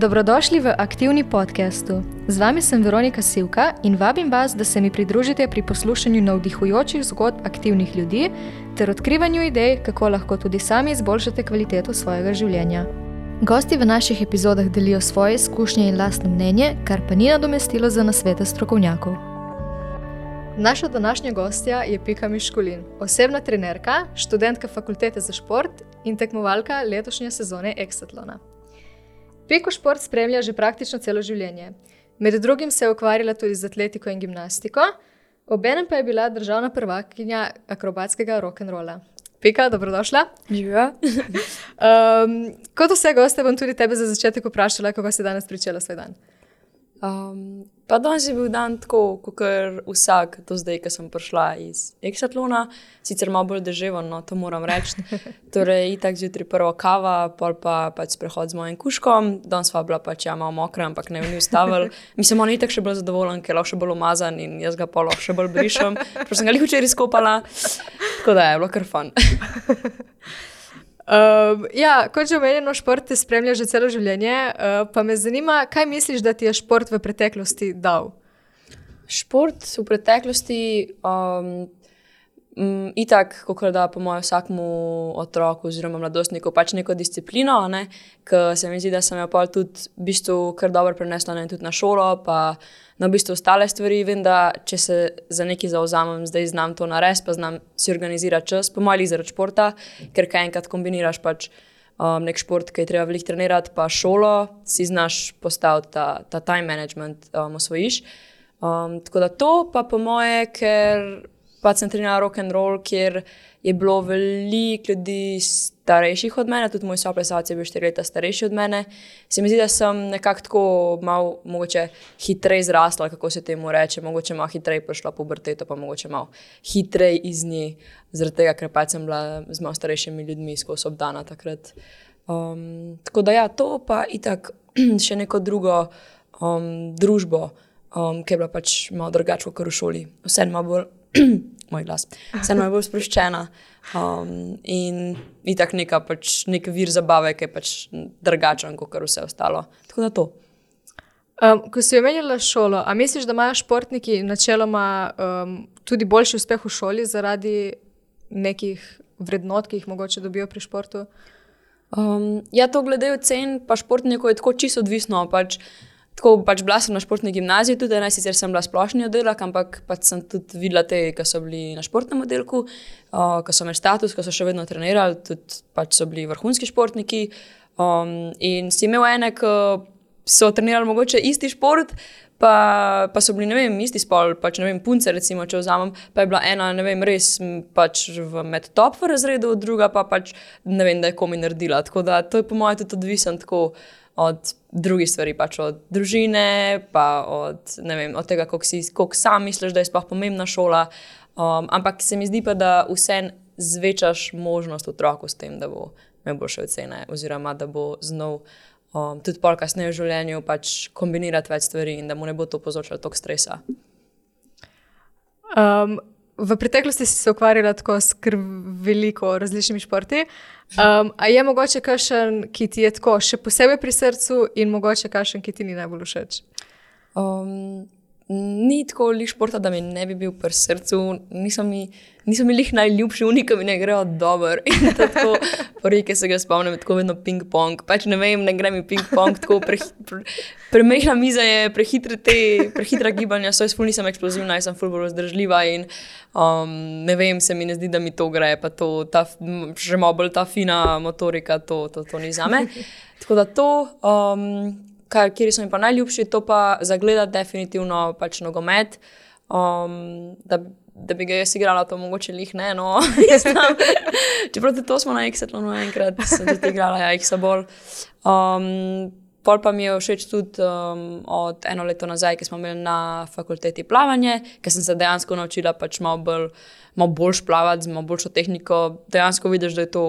Dobrodošli v aktivni podkastu. Z vami sem Veronika Sivka in vabim vas, da se mi pridružite pri poslušanju navdihujočih zgodb aktivnih ljudi ter odkrivanju idej, kako lahko tudi sami izboljšate kvaliteto svojega življenja. Gosti v naših epizodah delijo svoje izkušnje in lastno mnenje, kar pa ni nadomestilo za nasvete strokovnjakov. Naša današnja gostja je Pika Miškulin, osebna trenerka, študentka fakultete za šport in tekmovalka letošnje sezone Exatlona. Piko šport spremlja že praktično celo življenje. Med drugim se je ukvarjala tudi z atletiko in gimnastiko, obenem pa je bila državna prvakinja akrobatskega rock'n'rolla. Pika, dobrodošla. Živijo. um, kot vse goste, bom tudi tebe za začetek vprašala, kako si danes pričela svoj dan. Um, pa danes je bil dan tako, kot vsak, do zdaj, ki sem prišla iz Exatlona, sicer malo bolj deževen, no to moram reči. Torej, itak zjutraj prva kava, pol pa pač sprehod z mojim kuškom, danes sva bila pač ja malo mokra, ampak ne v njih stavil. Mislim, on je itak še bolj zadovoljen, ker je lahko še bolj umazan in jaz ga pa lahko še bolj brišem, ker sem ga jih včeraj izkopala. Tako da je bilo kar fun. Um, ja, kot že omenjeno, šport te spremlja že celo življenje. Uh, pa me zanima, kaj misliš, da ti je šport v preteklosti dal? Šport v preteklosti, um, um, itak, kot da po mojem vsakmu otroku oziroma mladostniku, pač neko disciplino, ne? ker se mi zdi, da sem jo pa tudi v bistvu kar dobro prenesla ne, tudi na šolo. Pa, na v bistvu ostale stvari. Vem, da če se za nekaj zauzamem, zdaj znam to narediti, pa znam si organizirati čas, po mali zaradi športa, ker kaj enkrat kombiniraš pač. Um, nek šport, ki je treba veliko trenirati, pa šolo, si znaš postaviti ta, ta time management, um, osvojiš. Um, tako da to, pa po moje, ker pa trenirala rock and roll, kjer je bilo veliko ljudi starejših od mene, tudi moj soplesalec je bil štiri leta starejši od mene. Se mi zdi, da sem nekako tako malo mogoče hitreje zrasla, kako se temu reče, mogoče malo hitreje prišla po puberteto, pa mogoče malo hitreje iz nje, zaradi tega, ker pač sem bila z malo starejšimi ljudmi skozi obdana takrat. Um, tako da ja, to pa itak še neko drugo um, družbo, um, ki je bila pač malo drugačna kot v šoli. Vse malo bolj moj glas. Sem najbolj sproščena um, in je tako neka pač, nek vir zabave, ki je pač drugačen kot vse ostalo. Tako da to. Um, ko si omenila šolo, a misliš, da imajo športniki načeloma um, tudi boljši uspeh v šoli zaradi nekih vrednot, ki jih mogoče dobijo pri športu? Um, ja, to glede ocen, pa športnikov je tako čisto odvisno. Pač, Tako pač bila sem na športni gimnaziji, tudi ne sicer sem bila splošni oddelek, ampak pač sem tudi videla te, ki so bili na športnem oddelku, uh, ki so imeli status, ki so še vedno trenirali, tudi pač so bili vrhunski športniki. Um, in si imel ene, ki so trenirali mogoče isti šport, pa, pa so bili, ne vem, isti spol, pač ne vem, punce, recimo, če vzamem, pa je bila ena, ne vem, res pač v med top v razredu, druga pa pač ne vem, da je komi naredila. Tako da to je po mojem tudi odvisen tako od drugih stvari, pač od družine, pa od, vem, od tega, koliko sam misliš, da je sploh pomembna šola. Um, ampak se mi zdi pa, da vse zvečaš možnost otroku s tem, da bo imel boljše ocene, oziroma da bo znal um, tudi pol kasneje v življenju pač kombinirati več stvari in da mu ne bo to povzročalo toliko stresa. Um, v preteklosti si se ukvarjala tako s veliko različnimi športi. Um, a je mogoče kakšen, ki ti je tako še posebej pri srcu, in mogoče kakšen, ki ti ni najbolj všeč? Um, ni tako li športa, da mi ne bi bil pri srcu, niso mi, niso mi jih najljubši, unika mi ne grejo dobro. In tako, reke se ga spomnim, tako vedno ping-pong. Pač ne vem, ne gre mi ping-pong, tako premehna pre, pre miza je, prehitre te, prehitra gibanja, so jaz ful nisem eksplozivna, jaz sem ful bolj zdržljiva in um, ne vem, se mi ne zdi, da mi to gre, pa to, ta, že malo bolj ta fina motorika, to, to, to ni za me. Tako da to. Um, kar, kjer so mi pa najljubši, to pa za gledati, definitivno pač nogomet. Um, da, da bi ga jaz igrala, to mogoče jih ne. No. Čeprav to smo na Exetlonu enkrat, sem tudi igrala, ja, jih so bolj. Um, Pol pa mi je všeč tudi um, od eno leto nazaj, ki smo imeli na fakulteti plavanje, ker sem se dejansko naučila pač malo bolj, malo bolj plavati, z malo boljšo tehniko. Dejansko vidiš, da je to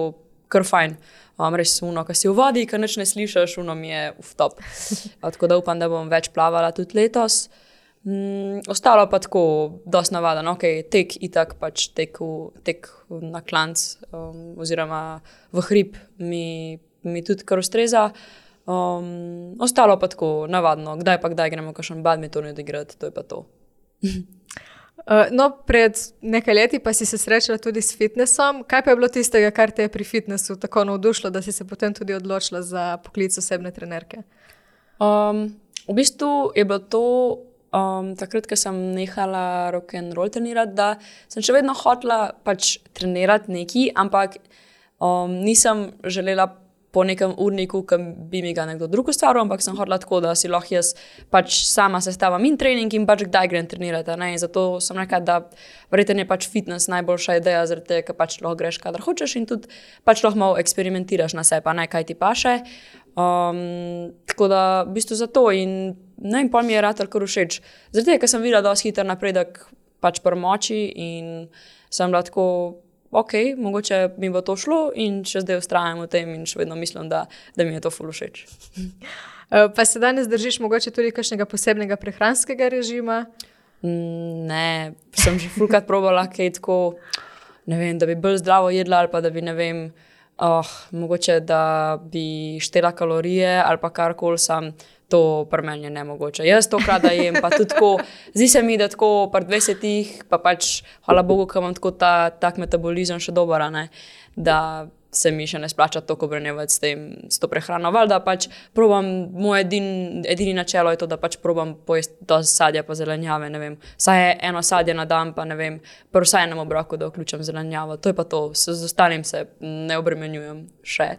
kar fajn. Um, res suno, ki si v vodi, ki neč ne slišiš, uno mi je v top. Tako da upam, da bom več plavala tudi letos. Mm, ostalo pa tako, dosti navaden, ok, tek itak, pač tek, v, tek na klanc um, oziroma v hrib mi, mi tudi kar ustreza. Um, ostalo pa tako, navadno, kdaj pa kdaj gremo kakšen badminton odigrati, to je pa to. Uh, no, pred nekaj leti pa si se srečala tudi s fitnessom. Kaj pa je bilo tistega, kar te je pri fitnessu tako navdušilo, da si se potem tudi odločila za poklic osebne trenerke? Um, v bistvu je bilo to um, takrat, ko sem nehala rock and roll trenirati, da sem še vedno hotela pač trenirati neki, ampak um, nisem želela po nekem urniku, ki bi mi ga nekdo drug ustvaril, ampak sem hodila tako, da si lahko jaz pač sama sestavim in trening in pač kdaj grem trenirati. Ne? In zato sem rekla, da verjetno je pač fitness najboljša ideja, zaradi tega, ker pač lahko greš, kadar hočeš in tudi pač lahko malo eksperimentiraš na sebi, pa ne kaj ti paše. Um, tako da v bistvu zato in ne vem, pa mi je rad kar všeč. Zaradi tega, ker sem videla, je hiter napredek pač pri moči in sem lahko ok, mogoče mi bo to šlo in še zdaj ustrajam v tem in še vedno mislim, da, da mi je to fulu všeč. Eh, pa se danes držiš mogoče tudi kakšnega posebnega prehranskega režima? Mm, ne, sem že fulkrat probala, kaj tako, ne vem, da bi bolj zdravo jedla ali pa da bi, ne vem, oh, mogoče da bi štela kalorije ali pa karkoli sam to pri meni je ne mogoče. Jaz to krat jem, pa tudi tako, zdi se mi, da tako pri 20-ih, pa pač, hvala Bogu, da imam tako ta tak metabolizem še dober, da se mi še ne splača toliko obrnevati s, s to prehrano. Valjda pač probam, moj edin, edini načelo je to, da pač probam pojesti to sadje pa zelenjave. Saj je eno sadje na dan, pa ne vem, prvo vsaj enem obroku, da vključim zelenjavo. To je pa to, z ostalim se ne obremenjujem še.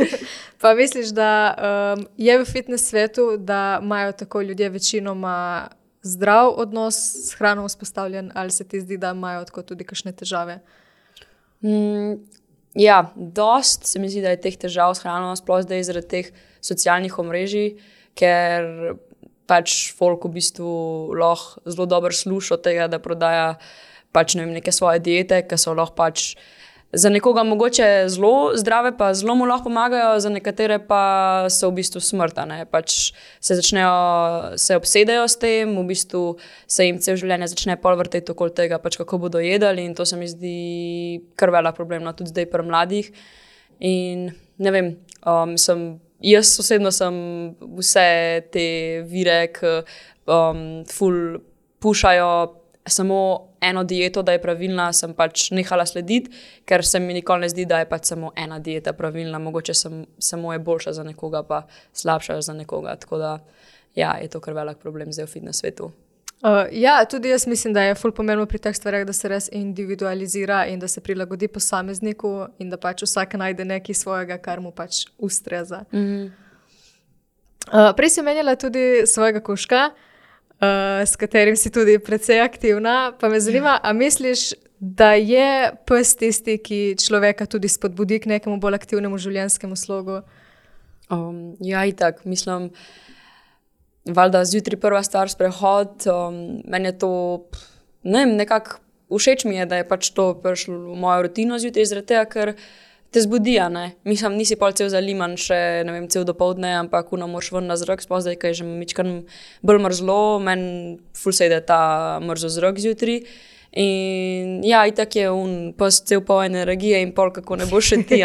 pa misliš, da um, je v fitness svetu, da imajo tako ljudje večinoma. Zdrav odnos s hrano vzpostavljen, ali se ti zdi, da imajo tudi kakšne težave? Mm, Ja, dost se mi zdi, da je teh težav s hrano, sploh zdaj zaradi teh socialnih omrežij, ker pač folk v bistvu lahko zelo dobro sluša tega, da prodaja pač ne vem, neke svoje diete, ki so lahko pač za nekoga mogoče zelo zdrave, pa zelo mu lahko pomagajo, za nekatere pa so v bistvu smrtne. Pač se začnejo, se obsedajo s tem, v bistvu se jim cel življenje začne polvrteti okoli tega, pač kako bodo jedli. In to se mi zdi kar velik problem, no, tudi zdaj pri mladih. In ne vem, um, sem, jaz osebno sem vse te vire, ki um, ful pušajo samo eno dieto, da je pravilna, sem pač nehala slediti, ker se mi nikoli ne zdi, da je pač samo ena dieta pravilna, mogoče sem, samo je boljša za nekoga, pa slabša za nekoga. Tako da ja, je to kar velik problem zdaj v fitnes svetu. Uh, ja, tudi jaz mislim, da je fully pomembno pri teh stvareh, da se res individualizira in da se prilagodi posamezniku, in da pač vsak najde nekaj svojega, kar mu pač ustreza. Mm -hmm. uh, prej si omenjala tudi svojega kuška. Uh, uh, s katerim si tudi precej aktivna. Pa me zanima, ali misliš, da je pes tisti, ki človeka tudi spodbudi k nekemu bolj aktivnemu življenjskemu slogu? Um, ja, in tako mislim. Valjda zjutraj prva stvar, sprehod. Um, meni je to ne, nekako všeč, mi je, da je pač to prišlo v mojo rutino zjutraj, zaradi tega, ker te zbudi. Mislim, nisi pa cel zaliman, še ne vem, cel dopoledne, ampak kuno moš ven na zrak, sploh zdaj, ker je že mičkan bolj mrzlo, meni fulsejde ta mrzo zrak zjutraj. In ja, itak je un, pa cel pol energije in pol, kako ne bo še ti.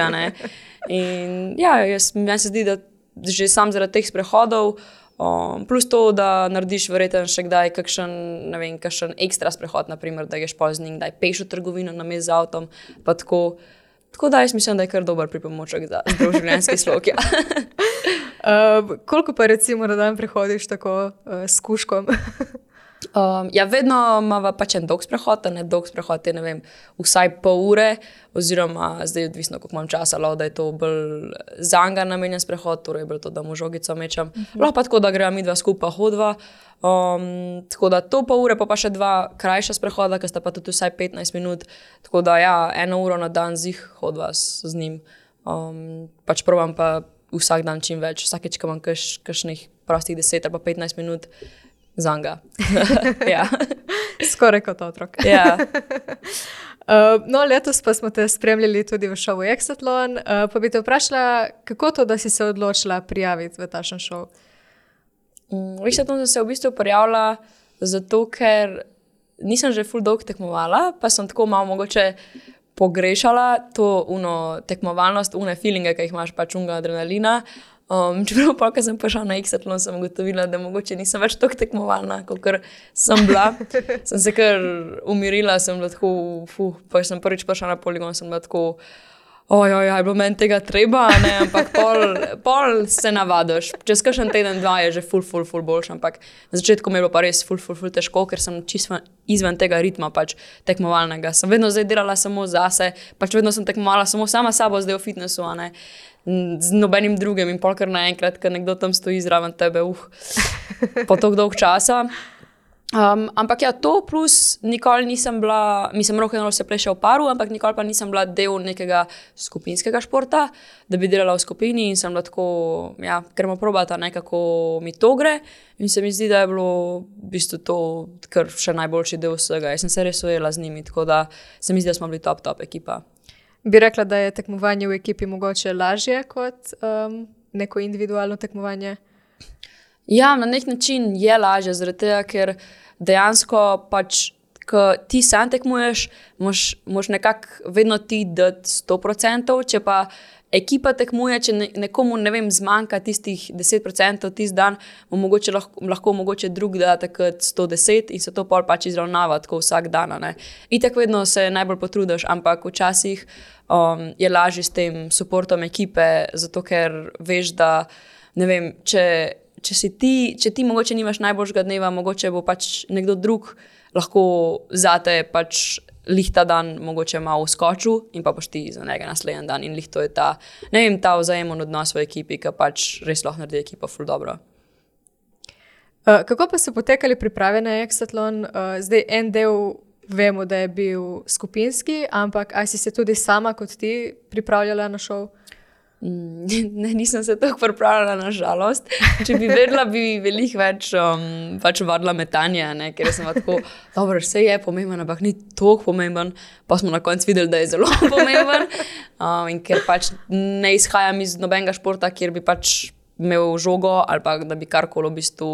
In ja, jaz, meni se zdi, da že sam zaradi teh prehodov. Um, plus to, da narediš verjetno še kdaj kakšen, vem, kakšen ekstra sprehod, naprimer, da greš pa z njim, da je peš v trgovino na mezi z avtom. Tako da jaz mislim, da je kar dober pripomoček za življenjski slog. Ja. uh, koliko pa recimo na dan prehodiš tako uh, s kuškom? Um, ja, vedno imamo pač en dolg sprehod, ne dolg sprehod, je, ne vem, vsaj pol ure, oziroma zdaj, odvisno, koliko imam časa, lo, da je to bolj za njega namenjen sprehod, torej bolj to, da mu žogico mečem. Uh mhm. -huh. Lahko pa tako, da gremo mi dva skupaj hodva. Um, tako da to pol ure, pa, pa še dva krajša sprehoda, ki sta pa tudi vsaj 15 minut. Tako da ja, eno uro na dan zih hodva s, z njim. Um, pač provam pa vsak dan čim več, vsakeč, ko imam kakšnih prostih 10 ali 15 minut za njega. ja. Skoraj kot otrok. ja. Uh, no, letos pa smo te spremljali tudi v šovu Exatlon. Uh, pa bi te vprašala, kako to, da si se odločila prijaviti v ta šov? V Exatlon sem se v bistvu prijavila zato, ker nisem že full dolg tekmovala, pa sem tako malo mogoče pogrešala to uno, tekmovalnost, une feelinge, ki jih imaš, pač unga adrenalina. Um, čeprav pa, ko sem prišla na X-Atlon, sem ugotovila, da mogoče nisem več tako tekmovalna, kot sem bila. sem se kar umirila, sem bila tako, fuh, pa sem prvič prišla na poligon, sem bila tako. Ojoj, je bilo meni tega treba, ne? ampak pol, pol se navadiš. Čez kakšen teden, dva je že full, full, full boljši. Ampak na začetku mi je bilo pa res full, full, full težko, ker sem čisto izven tega ritma pač tekmovalnega. Sem vedno zdaj delala samo zase, pač vedno sem tekmovala samo sama sabo, zdaj v fitnessu, z nobenim drugim in polkar naenkrat, ker nekdo tam stoji zraven tebe, uh, po tako dolg časa. Um, ampak ja, to plus nikoli nisem bila, mislim, roke na roke se pleše v paru, ampak nikoli pa nisem bila del nekega skupinskega športa, da bi delala v skupini in sem lahko, ja, ker me probata nekako mi to gre. In se mi zdi, da je bilo v bistvu to kar še najboljši del vsega. Jaz sem se res ujela z njimi, tako da se mi zdi, da smo bili top, top ekipa. Bi rekla, da je tekmovanje v ekipi mogoče lažje kot um, neko individualno tekmovanje? Ja, na nek način je lažje, zaradi tega, ker dejansko pač. Ko ti sam tekmuješ, moš nekako vedno ti dati 100%, če pa ekipa tekmuje, če nekomu ne vem, zmanjka tistih 10% tisti dan, mu mogoče lahko, lahko mogoče drug da takrat 110 in se to pol pač izravnava tako vsak dan. In tako vedno se najbolj potrudiš, ampak včasih um, je lažje s tem podporom ekipe, zato ker veš, da ne vem, če če, ti, če ti mogoče nimaš najboljšega dneva, mogoče bo pač nekdo drug lahko zate pač lihta dan, mogoče malo skočil in pa boš ti za njega naslednji dan. In lihto je ta, ne vem, ta vzajemen odnos v ekipi, ki pač res lahko naredi ekipo ful dobro. Uh, kako pa so potekali priprave na Exatlon? Uh, zdaj en del vemo, da je bil skupinski, ampak ali si se tudi sama kot ti pripravljala na šov? Mm, ne, nisem se tako pripravljala, na žalost. Če bi vedela, bi veliko več um, pač vadila metanje, ne? ker sem tako, dobro, vse je pomemben, ampak ni tako pomemben. Pa smo na koncu videli, da je zelo pomemben. Um, in ker pač ne izhajam iz nobenega športa, kjer bi pač imel žogo ali pa da bi karkoli v bistvu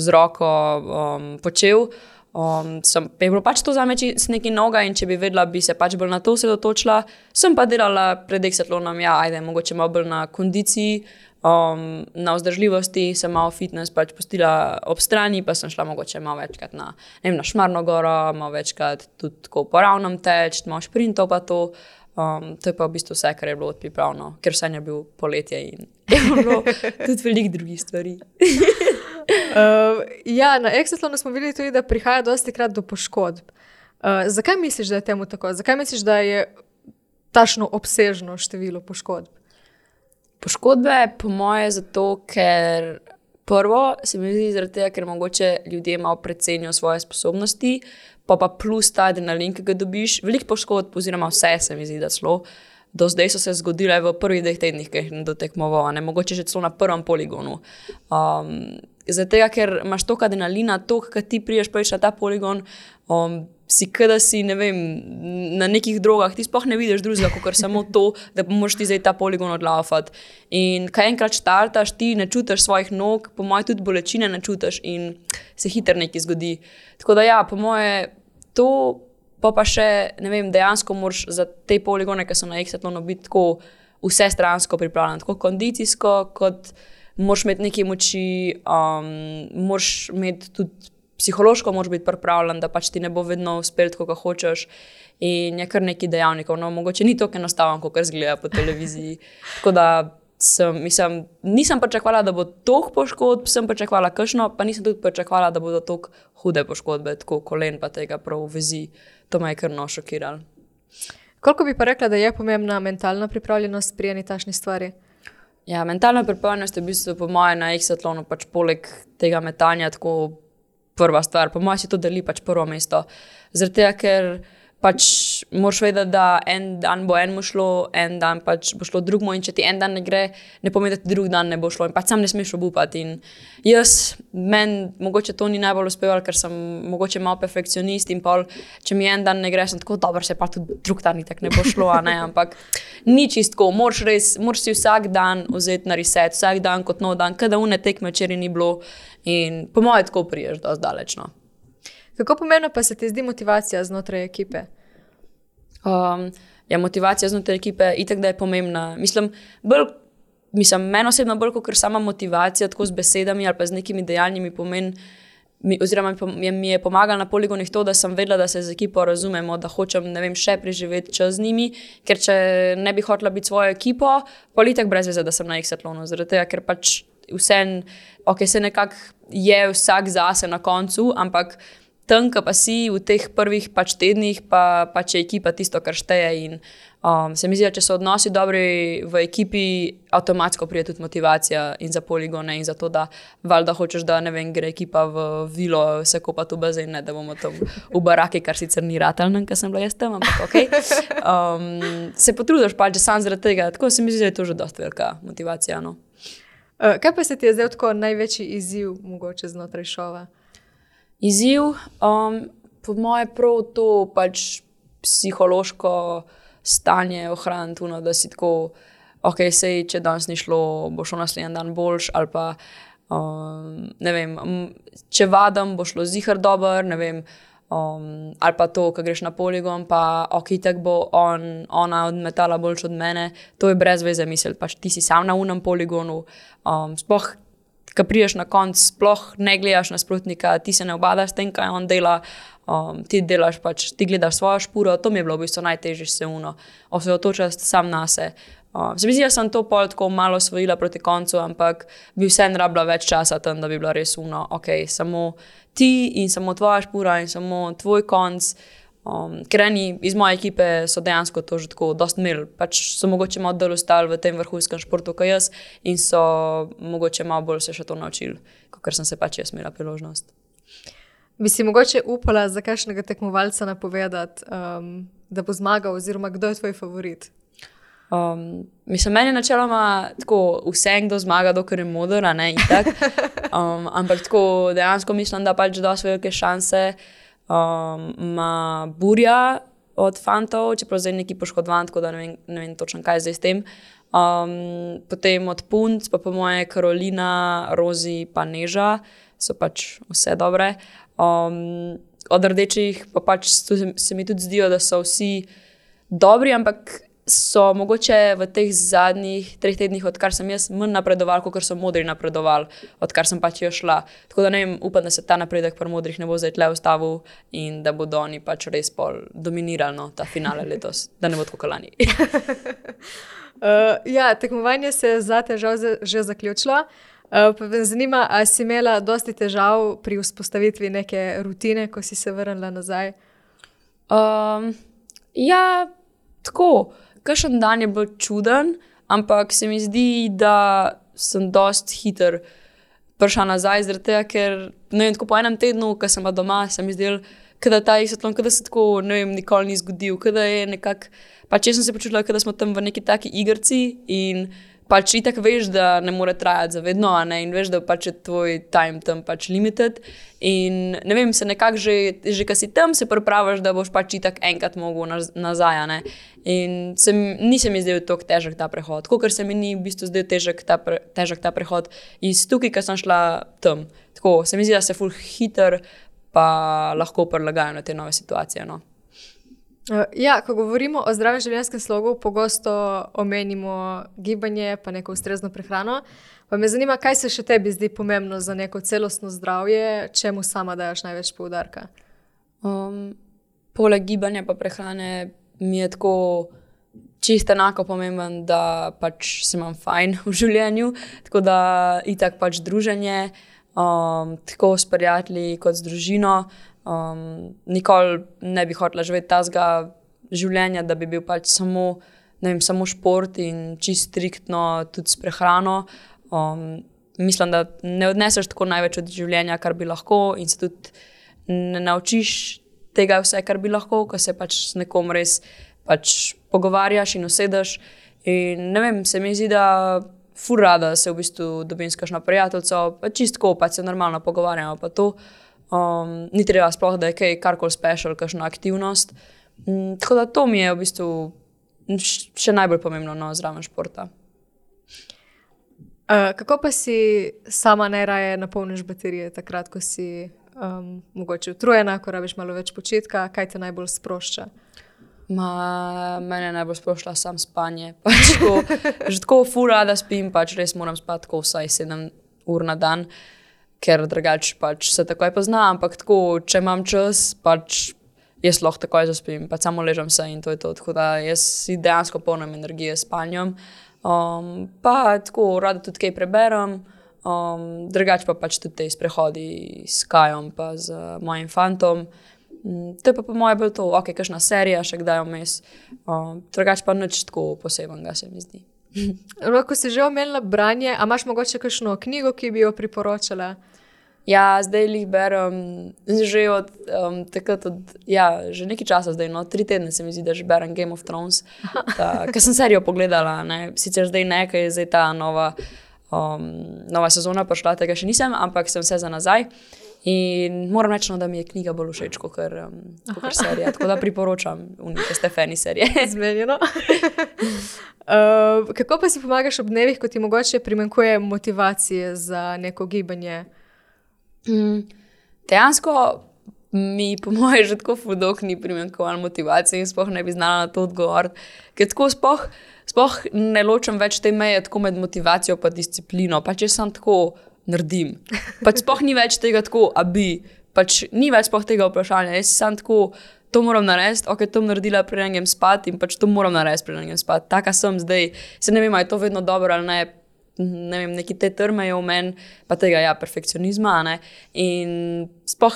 z roko um, počel. Um, sem, je bilo pač to za me neki noga in če bi vedela, bi se pač bolj na to osredotočila. Sem pa delala pred desetletjem, ja, ajde, mogoče malo bolj na kondiciji, um, na vzdržljivosti, sem malo fitness pač postila ob strani, pa sem šla mogoče malo večkrat na, vem, na Šmarno goro, malo večkrat tudi po ravnem teč, malo šprintov pa to. Um, to je pa v bistvu vse, kar je bilo odpripravljeno, ker vse je bilo poletje in je bilo tudi veliko drugih stvari. Uh, ja, na Excelonu smo videli tudi, da prihaja dosti krat do poškodb. Uh, zakaj misliš, da je temu tako? Zakaj misliš, da je tašno obsežno število poškodb? Poškodbe, po moje, zato ker prvo se mi zdi, zaradi tega, ker mogoče ljudje malo precenijo svoje sposobnosti, pa pa plus ta adrenalin, ki ga dobiš. Veliko poškodb, oziroma vse se mi zdi, da zelo. Do zdaj so se zgodile v prvih dveh tednih, ki jih je dotekmoval, mogoče že celo na prvem poligonu. Um, Zato, ker imaš toliko adrenalina, toliko, ki ti priješ prvič na ta poligon, um, si kada si ne vem, na nekih drogah, ti sploh ne vidiš drugega, kot samo to, da moš ti zdaj ta poligon odlaufati. In kaj enkrat štartaš, ti ne čutiš svojih nog, po mojem, tudi bolečine ne čutiš in se hitro nekaj zgodi. Tako da ja, po mojem, to pa, pa še ne vem, dejansko moraš za te poligone, ki so na Exatlonu, biti tako vse stransko pripravljen, tako kondicijsko kot moraš imeti nekaj moči, um, moraš imeti tudi psihološko, moraš biti pripravljen, da pač ti ne bo vedno uspel, kako hočeš. In je kar nekaj dejavnikov. No, mogoče ni tako enostavno, kot zgleda po televiziji. Tako da sem, mislim, nisem pričakovala, da bo toliko poškodb, sem pričakovala kršno, pa nisem tudi pričakovala, da bodo tako hude poškodbe, tako kolen, pa tega prav vezi. To me je kar no šokiralo. Koliko bi pa rekla, da je pomembna mentalna pripravljenost pri eni tašni stvari? Ja, mentalna pripravljenost je v bistvu, po mojem, na X-atlonu, pač poleg tega metanja, tako prva stvar. Po mojem, si to deli pač prvo mesto. Zaradi tega, ker pač moraš vedeti, da en dan bo enemu šlo, en dan pač bo šlo drugemu, in če ti en dan ne gre, ne pomeni, da ti drug dan ne bo šlo. In pač sam ne smeš obupati. In jaz, meni, mogoče to ni najbolj uspevalo, ker sem mogoče malo perfekcionist in pol, če mi en dan ne gre, sem tako dober, se pa tudi drug dan tako ne bo šlo. Ne? Ampak ni čistko, moraš res, moraš si vsak dan vzeti na reset, vsak dan kot nov dan, kada une tekme včeraj ni bilo. In po mojem, tako priješ do zdalečno. Kako pomembna pa se ti zdi motivacija znotraj ekipe? Um, ja, motivacija znotraj ekipe itak da je pomembna. Mislim, bolj, mislim meni osebno bolj kot sama motivacija, tako z besedami ali pa z nekimi dejanjimi pomeni. Mi, oziroma, mi je pomagalo na poligonih to, da sem vedela, da se z ekipo razumemo, da hočem vem, še preživeti čas z njimi. Ker če ne bi hotela biti svojo ekipo, politik brez veze, da sem na X-atlonu. Zaradi tega, ker pač vse, ok, se nekako je vsak zase na koncu, ampak tam, pa si v teh prvih pač tednih, pa, pa če je ekipa tisto, kar šteje. In, um, se mi zdi, da če so odnosi dobri v ekipi, avtomatsko pride tudi motivacija in za poligone, in za to, da valjda hočeš, da ne vem, gre ekipa v vilo, se kopa tu bazen, da bomo tam v baraki, kar sicer ni ratelno, ker sem bila jaz tam, ampak ok. Um, se potrudiš pač, že sam zaradi tega, tako se mi zdi, da je to že dosta velika motivacija. No. Uh, kaj pa se ti je zdaj tako največji izziv, mogoče znotraj šova? Izziv. Um, po mojem, prav to pač psihološko stanje ohraniti, no, da si tako, ok, sej, če danes ni šlo, bo šlo naslednji dan boljš. Pa, um, ne vem, če vadam, bo šlo zihar dober. Um, ali pa to, ko greš na poligon, pa ok, tako bo on, ona odmetala boljš od mene, to je brez veze misel. Pač ti si sam na unem poligonu. Um, sploh ki priješ na konec, sploh ne gledaš nasprotnika, ti se ne obadaš s tem, kaj on dela. Um, ti delaš pač, ti gledaš svojo špuro, to mi je bilo v bistvu najtežje se uno, osredotočiti sam na se. Um, se mi zdi, da sem to pol tako malo osvojila proti koncu, ampak bi vseeno rabila več časa tam, da bi bila res uno, ok, samo ti in samo tvoja špura in samo tvoj konc. Um, ker eni iz moje ekipe so dejansko to že tako dosti imeli, pač so mogoče malo bolj ostali v tem vrhunskem športu kot jaz in so mogoče malo bolj se še to naučili, kot sem se pač jaz imela priložnost. Bi si mogoče upala za kakšnega tekmovalca napovedati, um, da bo zmagal, oziroma kdo je tvoj favorit? Um, mislim, meni je načeloma tako, vse, kdo zmaga, dokler je modro, ne in tako. Um, ampak tako dejansko mislim, da pač da so velike šanse ima um, burja od fantov, čeprav zdaj neki poškodovan, tako da ne vem, ne vem točno, kaj je zdaj s tem. Um, potem od punc, pa po moje Karolina, Rozi, pa Neža, so pač vse dobre. Um, od rdečih pa pač se mi tudi zdijo, da so vsi dobri, ampak so mogoče v teh zadnjih treh tednih, odkar sem jaz manj napredoval, kot so modri napredovali, odkar sem pač jaz šla. Tako da ne vem, upam, da se ta napredek pri modrih ne bo zdaj tle ustavil in da bodo oni pač res pol dominirali no, ta finale letos, da ne bo tako kalani. uh, ja, tekmovanje se je za težav že zaključilo. Uh, pa me zanima, ali si imela dosti težav pri vzpostavitvi neke rutine, ko si se vrnila nazaj? Um, ja, tako kakšen dan je bil čuden, ampak se mi zdi, da sem dost hiter. Prišel nazaj, tega, ker ne vem, po enem tednu, ko sem doma, se mi zdel, da ta izsvetlon, da se tako ne vem, nikoli ni zgodil, da je nekako, pa če sem se počutila, da smo tam v neki taki igrci in pač itak veš, da ne more trajati za vedno, in veš, da pač je tvoj time tam pač limited. In ne vem, se nekako že, že ki si tam, se pripraviš, da boš pač itak enkrat mogel nazaj. Ne? In se, ni se mi zdel tako težek ta prehod, kot se mi ni v bistvu zdel težek ta, pre, težek ta prehod iz tukaj, ki sem šla tam. Tako se mi zdi, da se full hiter, pa lahko prilagajajo na te nove situacije. No? Eh, ja, ko govorimo o zdravem življenjskem slogu, pogosto omenimo gibanje, pa neko ustrezno prehrano. Pa me zanima, kaj se še tebi zdi pomembno za neko celostno zdravje, čemu sama daš največ poudarka? Um, poleg gibanja in prehrane mi je tako čisto enako pomemben, da pač se imam fajn v življenju. Tako da itak pač druženje, um, tako s prijatelji kot z družino. Um, nikoli ne bi hotela živeti tazga življenja, da bi bil pač samo, vem, samo šport in čist striktno tudi s prehrano. Um, mislim, da ne odneseš tako največ od življenja, kar bi lahko, in se tudi ne naučiš tega, vse, kar bi lahko, ko se pač s nekom res pač pogovarjaš in usedeš. In ne vem, se mi zdi, da. Furada se v bistvu dobim s kakšno prijateljico, pa čistko, pa se normalno pogovarjamo. Pa to, uh, Um, ni treba sploh, da je kaj karkoli special, kakšna aktivnost. Um, tako da to mi je v bistvu še najbolj pomembno no, zraven športa. Uh, kako pa si sama najraje napolniš baterije, takrat, ko si um, mogoče utrujena, ko rabiš malo več počitka, kaj te najbolj sprošča? Ma, mene najbolj sprošla sam spanje. Pač tako, že tako fura, da spim, pač res moram spati vsaj 7 ur na dan, ker drugače pač se takoj poznam. Ampak tako, če imam čas, pač jaz lahko takoj zaspim, pač samo ležem se in to je to. Tako da jaz si dejansko polnim energije s spanjem. Um, pa tako rada tudi kaj preberem. Um, drugače pa pač tudi te sprehodi s Kajom, pa z uh, mojim fantom. Mm, to je pa po mojem bolj to, ok, kakšna serija, še kdaj vmes. Um, drugače pa nič tako posebnega se mi zdi. Ko si že omenila branje, a imaš mogoče kakšno knjigo, ki bi jo priporočala? Ja, zdaj jih berem, že od um, takrat, od, ja, že nekaj časa, zdaj, no, tri tedne se mi zdi, da že berem Game of Thrones. Ker sem serijo pogledala, ne? sicer zdaj nekaj, zdaj ta nova, um, nova sezona prišla, tega še nisem, ampak sem se za nazaj. In moram reči, no, da mi je knjiga bolj všeč kot um, serija. Tako da priporočam, unike ste fani serije. Zmenjeno. uh, kako pa si pomagaš ob dnevih, ko ti mogoče primankuje motivacije za neko gibanje? Mm, dejansko mi, po mojem, že tako fudok ni primankovalo motivacije in spoh ne bi znala na to odgovoriti. Ker tako spoh, spoh ne ločem več te meje med motivacijo in disciplino. Pa če sem tako naredim. Pač sploh ni več tega tako, a bi. Pač ni več sploh tega vprašanja. Jaz sem tako, to moram narediti, ok, to bom naredila, preden grem spat in pač to moram narediti, preden grem spat. Taka sem zdaj. Se ne vem, ali je to vedno dobro ali ne. Ne vem, neki te trme je v meni, pa tega ja, perfekcionizma. Ne? In spoh,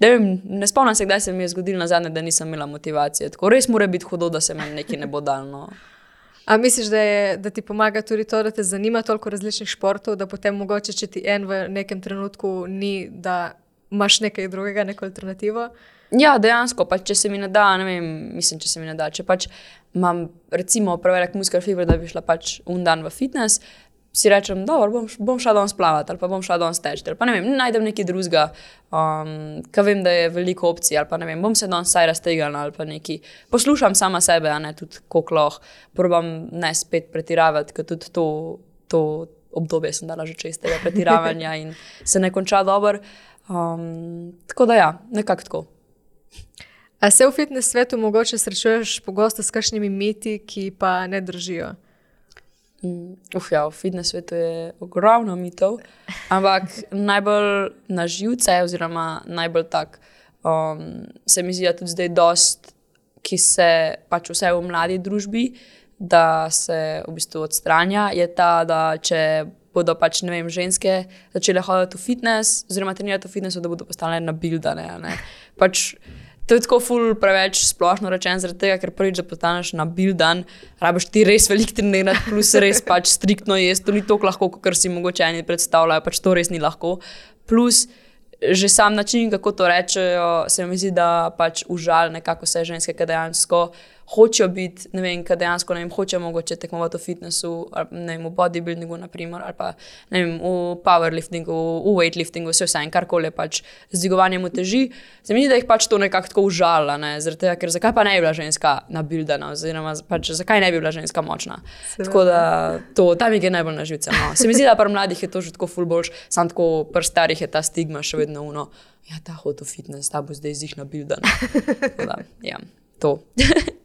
ne, vem, ne spomnim se, kdaj se mi je zgodilo na zadnje, da nisem imela motivacije. Tako res mora biti hudo, da se meni nekaj ne bo dalo. A misliš, da, je, da ti pomaga tudi to, da te zanima toliko različnih športov, da potem mogoče, če ti en v nekem trenutku ni, da imaš nekaj drugega, neko alternativo? Ja, dejansko, pa če se mi ne da, ne vem, mislim, če se mi ne da. Če pač imam, recimo, prevelik muskal fiber, da bi šla pač un dan v fitness, si rečem, da bom, bom šla danes plavati ali pa bom šla danes teči. Pa ne vem, najdem nekaj drugega, um, ki vem, da je veliko opcij ali pa ne vem, bom se danes saj raztegnila ali pa nekaj. Poslušam sama sebe, a ne tudi kokloh, probam ne spet pretiravati, ker tudi to, to obdobje sem dala že čestega pretiravanja in se ne konča dobro. Um, tako da ja, nekako tako. A se v fitnes svetu mogoče srečuješ pogosto s kakšnimi miti, ki pa ne držijo? Mm, uf, ja, v fitnes svetu je ogromno mitov, ampak najbolj na živce, oziroma najbolj tak, um, se mi zdi, da tudi zdaj dost, ki se pač vse v mladi družbi, da se v bistvu odstranja, je ta, da če bodo pač, ne vem, ženske začele hoditi v fitnes, oziroma trenirati v fitnesu, da bodo postale nabildane. Pač, To je tako ful preveč splošno rečeno, zaradi tega, ker prvič, da postaneš na bil dan, rabiš ti res velik trenirati, plus res pač striktno jesti, to ni tako lahko, kot si mogoče eni predstavljajo, pač to res ni lahko. Plus, že sam način, kako to rečejo, se mi zdi, da pač užal nekako vse ženske, ki dejansko hočejo biti, ne vem, kaj dejansko ne vem, hočejo mogoče tekmovati v fitnessu, ali, ne vem, v bodybuildingu, naprimer, ali pa ne vem, v powerliftingu, v weightliftingu, vse vse en karkoli pač z dvigovanjem teži. Se mi zdi, da jih pač to nekako tako užala, ne? zaradi tega, ker zakaj pa ne bi bila ženska nabildana, oziroma pač zakaj ne bi bila ženska močna. Seveda. Tako da to, tam je najbolj na živce. No. Se mi zdi, da pri mladih je to že tako ful boljš, sam tako pri starih je ta stigma še vedno uno. Ja, ta hod v fitness, ta bo zdaj z jih nabildan. Ja, to.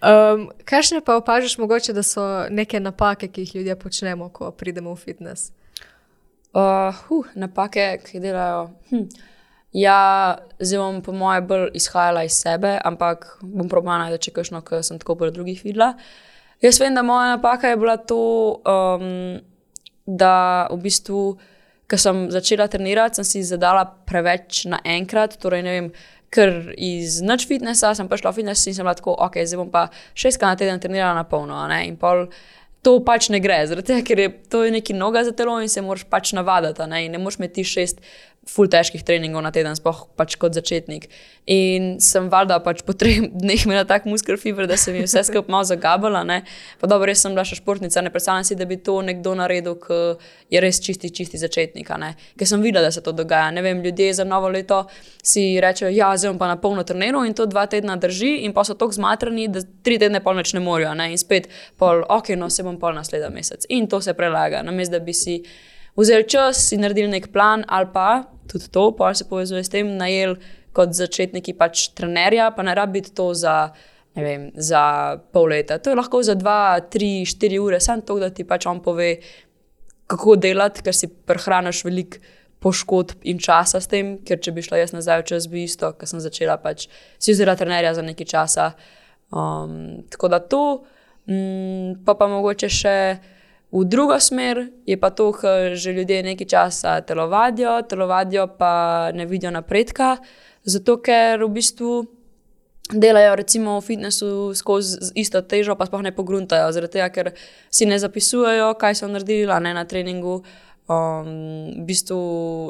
Um, Kakšne pa opažaš, mogoče, da so neke napake, ki jih ljudje počnemo, ko pridemo v fitness? Uh, uh, napake, ki jih delajo. Hm. Ja, bom po mojem bolj izhajala iz sebe, ampak bom probala najti kakšno, kar sem tako pri drugih videla. Jaz vem, da moja napaka je bila to, um, da v bistvu, ko sem začela trenirati, sem si zadala preveč naenkrat. Torej, ne vem, ker iz noč fitnesa sem prišla v fitness in sem bila tako, ok, zdaj bom pa šestkrat na teden trenirala na polno. In pol to pač ne gre, zaradi tega, ker je to nekaj noga za telo in se moraš pač navaditi. Ne, ne moreš imeti šest ful težkih treningov na teden, sploh pač kot začetnik. In sem valjda pač po treh dneh imela tak muskel fiber, da se mi vse skupaj malo zagabala. Ne. Pa dobro, res sem bila še športnica, ne predstavljam si, da bi to nekdo naredil, ki je res čisti, čisti začetnik. Ker sem videla, da se to dogaja. Ne vem, ljudje za novo leto si rečejo, ja, zdaj bom pa na polno treniral in to dva tedna drži, in pa so tako zmatrani, da tri tedne pol več ne morajo. In spet, pol, ok, no se bom pol naslednji mesec. In to se prelaga, namesto da bi si vzeli čas in naredili nek plan, ali pa tudi to, pa se povezuje s tem, najel kot začetniki pač trenerja, pa ne rabi to za. Vem, za pol leta. To je lahko za dva, tri, štiri ure, samo to, da ti pač on pove, kako delati, ker si prehraniš veliko poškodb in časa s tem. Ker če bi šla jaz nazaj, čas bi isto, ker sem začela pač si vzela trenerja za nekaj časa. Um, tako da to, um, pa pa mogoče še. V drugo smer je pa to, da že ljudje nekaj časa telovadijo, telovadijo pa ne vidijo napredka, zato ker v bistvu delajo recimo v fitnessu skozi isto težo, pa sploh ne pogruntajo, zaradi tega, ker si ne zapisujejo, kaj so naredili ne, na treningu. Um, v bistvu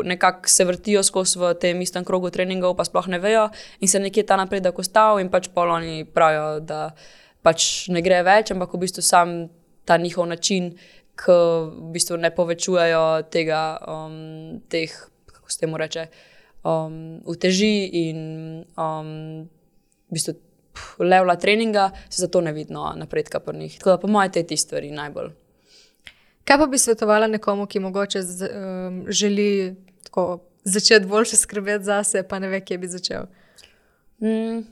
nekako se vrtijo skozi v tem istem krogu treningov, pa sploh ne vejo in se nekje ta napredek ostal in pač poloni pravijo, da pač ne gre več, ampak v bistvu sam ta njihov način, ki v bistvu ne povečujejo tega, um, teh, kako se temu reče, um, uteži in um, v bistvu levla treninga, se zato ne vidno napredka pri njih. Tako da, po mojem, te ti stvari najbolj. Kaj pa bi svetovala nekomu, ki mogoče z, um, želi tako, začeti boljše skrbeti za sebe, pa ne ve, kje bi začel? Mm,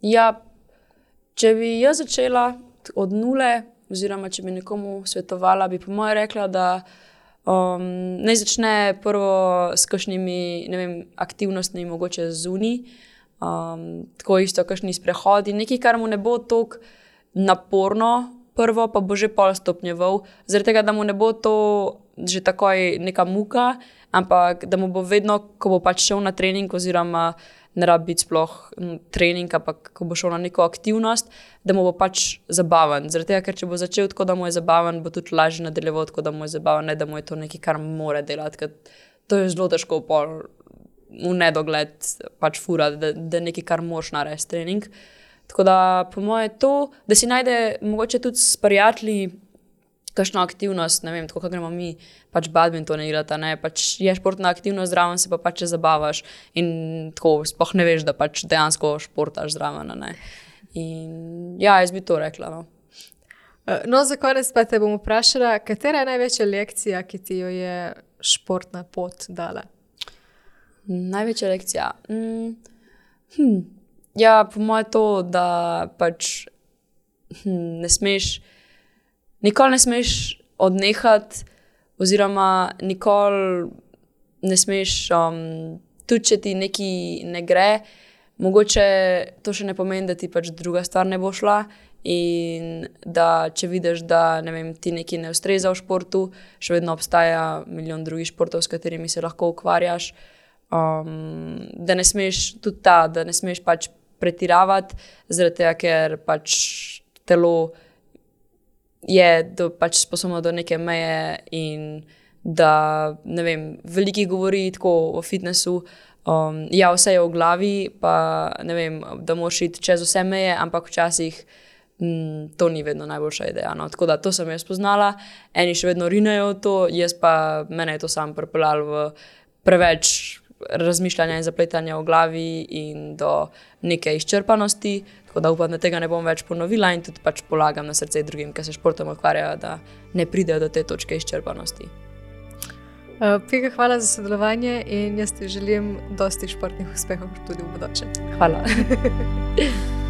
ja, če bi jaz začela od nule, oziroma če bi nekomu svetovala, bi po mojem rekla, da um, naj začne prvo s kakšnimi aktivnostmi, mogoče zunaj. Um, tako isto, kakšni sprehodi, nekaj, kar mu ne bo tako naporno, prvo pa bo že pol stopnjeval, zaradi tega, da mu ne bo to že takoj neka muka, ampak da mu bo vedno, ko bo pač šel na trening, oziroma ne rabi biti sploh trening, ampak ko bo šel na neko aktivnost, da mu bo pač zabaven. Zaradi tega, ker če bo začel tako, da mu je zabaven, bo tudi lažje nadaljeval tako, da mu je zabaven, ne da mu je to nekaj, kar mora delati. To je zelo težko pol. V nedogled pač fura, da, da je nekaj, kar moš narediti, trening. Tako da, po mojem, je to, da si najde, mogoče tudi s prijatelji, kakšno aktivnost, ne vem, tako kot gremo mi, pač badminton igrati, ne, pač je športna aktivnost, zraven se pa pač zabavaš in tako spoh ne veš, da pač dejansko športaš zraven. Ne. In ja, jaz bi to rekla. No. Eh, no, za konec pa te bom vprašala, katera je največja lekcija, ki ti jo je športna pot dala? Največja lekcija. Mm, hm. Ja, po mojem, to, da pač hm, ne smeš nikoli ne smeš odnehati, oziroma nikoli ne smeš, um, tudi če ti nekaj ne gre, mogoče to še ne pomeni, da ti pač druga stvar ne bo šla. In da če vidiš, da ne vem, ti nekaj ne ustreza v športu, še vedno obstaja milijon drugih športov, s katerimi se lahko ukvarjaš. Um, da ne smeš tudi ta, da ne smeš pač pretiravati, zaradi tega, ker pač telo je do, pač sposobno do neke meje, in da ne vem, veliko govori tako o fitnessu. Um, ja, vse je v glavi, pa ne vem, da moraš iti čez vse meje, ampak včasih mm, to ni vedno najboljša ideja. No. Tako da to sem jaz spoznala, eni še vedno rinejo to, jaz pa mene je to sam pripeljal v preveč razmišljanja in zapletanja v glavi in do neke izčrpanosti. Tako da upam, da tega ne bom več ponovila in tudi pač polagam na srce drugim, ki se športom ukvarjajo, da ne pridejo do te točke izčrpanosti. Uh, Pika, hvala za sodelovanje in jaz ti želim dosti športnih uspehov tudi v bodoče. Hvala.